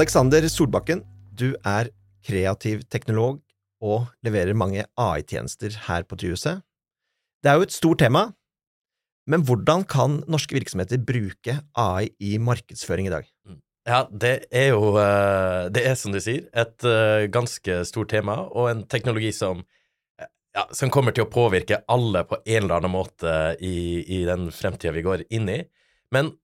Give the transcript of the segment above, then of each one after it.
Alexander Solbakken, du er kreativ teknolog og leverer mange AI-tjenester her på Tryhuset. Det er jo et stort tema, men hvordan kan norske virksomheter bruke AI i markedsføring i dag? Ja, det er jo eh, Det er som du sier, et eh, ganske stort tema, og en teknologi som eh, ja, som kommer til å påvirke alle på en eller annen måte i, i den fremtida vi går inn i. Men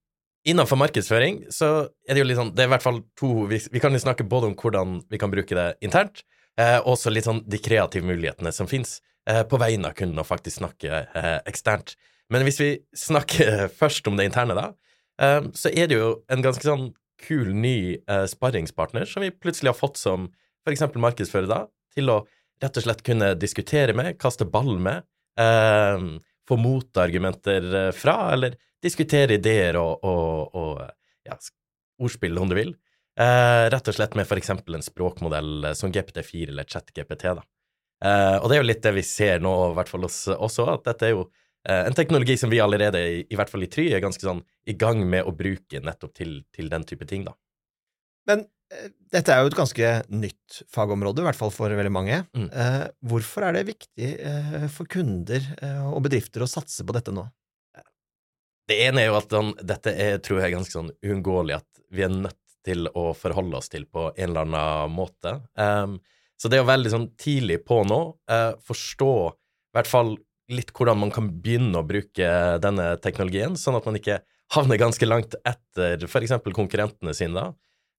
innenfor markedsføring så er det jo litt sånn Det er i hvert fall to Vi, vi kan jo snakke både om hvordan vi kan bruke det internt, eh, og også litt sånn de kreative mulighetene som fins eh, på vegne av kunden, og faktisk snakke eh, eksternt. Men hvis vi snakker først om det interne, da, eh, så er det jo en ganske sånn kul ny eh, sparringspartner som vi plutselig har fått som f.eks. markedsfører, da, til å rett og slett kunne diskutere med, kaste ball med, eh, få motargumenter fra, eller diskutere ideer og, og, og ja, ordspill, om du vil. Eh, rett og slett med f.eks. en språkmodell eh, som GPT4 eller ChatGPT. da. Eh, og det er jo litt det vi ser nå, i hvert fall oss også, at dette er jo eh, en teknologi som vi allerede, i, i hvert fall i Try, er ganske sånn i gang med å bruke nettopp til, til den type ting, da. Men eh, dette er jo et ganske nytt fagområde, i hvert fall for veldig mange. Mm. Eh, hvorfor er det viktig for kunder og bedrifter å satse på dette nå? Det ene er jo at den, dette er, tror jeg, ganske sånn uunngåelig at vi er nødt til å forholde oss til på en eller annen måte. Um, så det å veldig sånn tidlig på nå, uh, forstå i hvert fall litt hvordan man kan begynne å bruke denne teknologien, sånn at man ikke havner ganske langt etter f.eks. konkurrentene sine, da,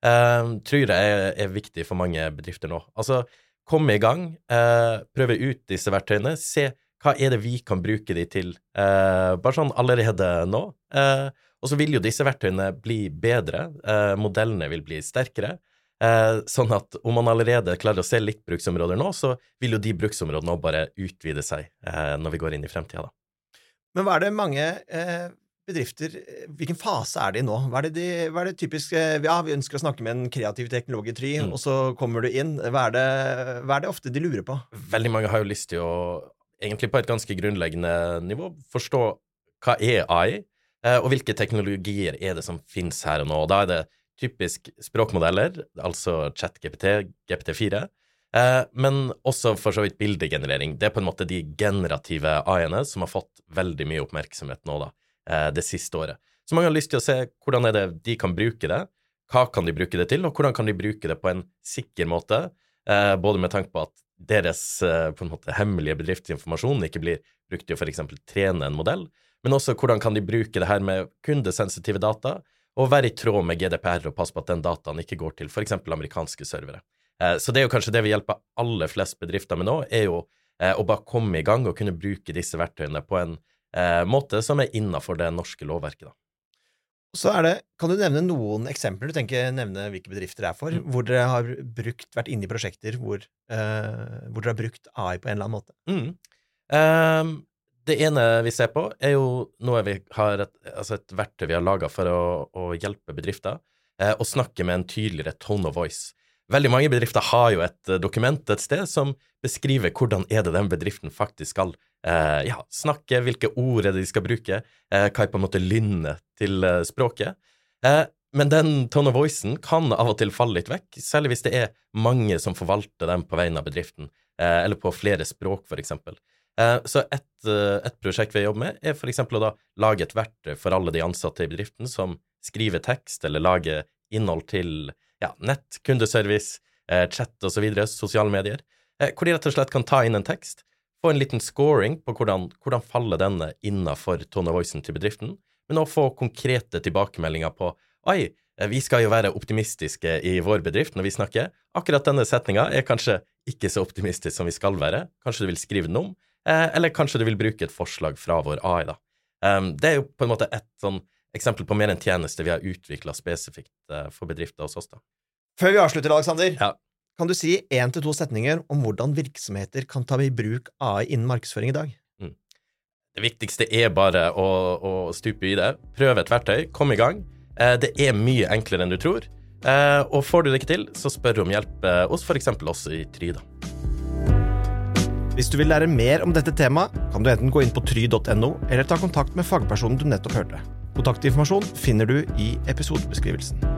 uh, tror jeg er, er, viktig for mange bedrifter nå. Altså, komme i gang, uh, prøve ut disse verktøyene, se hva er det vi kan bruke de til, eh, bare sånn allerede nå. Eh, og så vil jo disse verktøyene bli bedre, eh, modellene vil bli sterkere. Eh, sånn at om man allerede klarer å se litt bruksområder nå, så vil jo de bruksområdene også bare utvide seg eh, når vi går inn i fremtida, da. Men hva er det mange eh, bedrifter Hvilken fase er de nå? Hva er det, de, hva er det typisk Ja, vi ønsker å snakke med en kreativ teknolog i Try, mm. og så kommer du inn. Hva er, det, hva er det ofte de lurer på? Veldig mange har jo lyst til å egentlig på et ganske grunnleggende nivå forstå hva er AI, eh, og hvilke teknologier er det som finnes her og nå. Og da er det typisk språkmodeller, altså ChatGPT, GPT4, eh, men også for så vidt bildegenerering. Det er på en måte de generative AI-ene som har fått veldig mye oppmerksomhet nå, da, eh, det siste året. Så mange har lyst til å se hvordan er det de kan bruke det, hva kan de bruke det til, og hvordan kan de bruke det på en sikker måte, både med tanke på at deres eh, på en måte hemmelige bedriftsinformasjon ikke blir brukt til å f.eks. trene en modell, men også hvordan kan de bruke det her med kundesensitive data og være i tråd med GDPR og passe på at den dataen ikke går til f.eks. amerikanske servere. Eh, så det er jo kanskje det vi hjelper aller flest bedrifter med nå, er jo eh, å bare komme i gang og kunne bruke disse verktøyene på en måte som er innafor det norske lovverket. da. Så det, Kan du nevne noen eksempler, du tenker nevne hvilke bedrifter det er for, mm. hvor dere har brukt, vært inne i prosjekter hvor, uh, hvor, dere har brukt AI på en eller annen måte? Mm. Um, det ene vi ser på, er jo noe vi har et, altså et verktøy vi har laga for å, å, hjelpe bedrifter uh, å snakke med en tydeligere tone of voice. Veldig mange bedrifter har jo et uh, dokument et sted som beskriver hvordan er det den bedriften faktisk skal eh, ja, snakke, hvilke ord er det de skal bruke, eh, hva er på en måte lynnet til eh, språket. Eh, men den tone of voicen kan av og til falle litt vekk, særlig hvis det er mange som forvalter dem på vegne av bedriften, eh, eller på flere språk. Eh, så et, et, prosjekt vi jobber med, er eksempel å da lage et verktøy for alle de ansatte i bedriften som skriver tekst eller lager innhold til ja, nett, kundeservice, chat osv., sosiale medier, hvor de rett og slett kan ta inn en tekst, få en liten scoring på hvordan, hvordan faller denne innafor tone of voicen til bedriften, men å få konkrete tilbakemeldinger på oi, vi skal jo være optimistiske i vår bedrift når vi snakker. Akkurat denne setninga er kanskje ikke så optimistisk som vi skal være. Kanskje du vil skrive den om, eh, eller kanskje du vil bruke et forslag fra vår AI, da. Um, det er jo på en måte et sånn eksempel på mer en tjeneste vi har utvikla spesifikt uh, for bedrifter hos oss, da. Før vi avslutter, Aleksander, ja. Kan du si én til to setninger om hvordan virksomheter kan ta i bruk AI innen markedsføring i dag? Det viktigste er bare å, å, stupe i det. Prøve et verktøy, kom i gang. Eh, det er mye enklere enn du tror. Eh, og får du det ikke til, så spør om hjelp eh, hos f.eks. oss i Tryda. Hvis du vil lære mer om dette temaet, kan du enten gå inn på try.no, eller ta kontakt med fagpersonen du nettopp hørte. Kontaktinformasjon finner du i episodebeskrivelsen.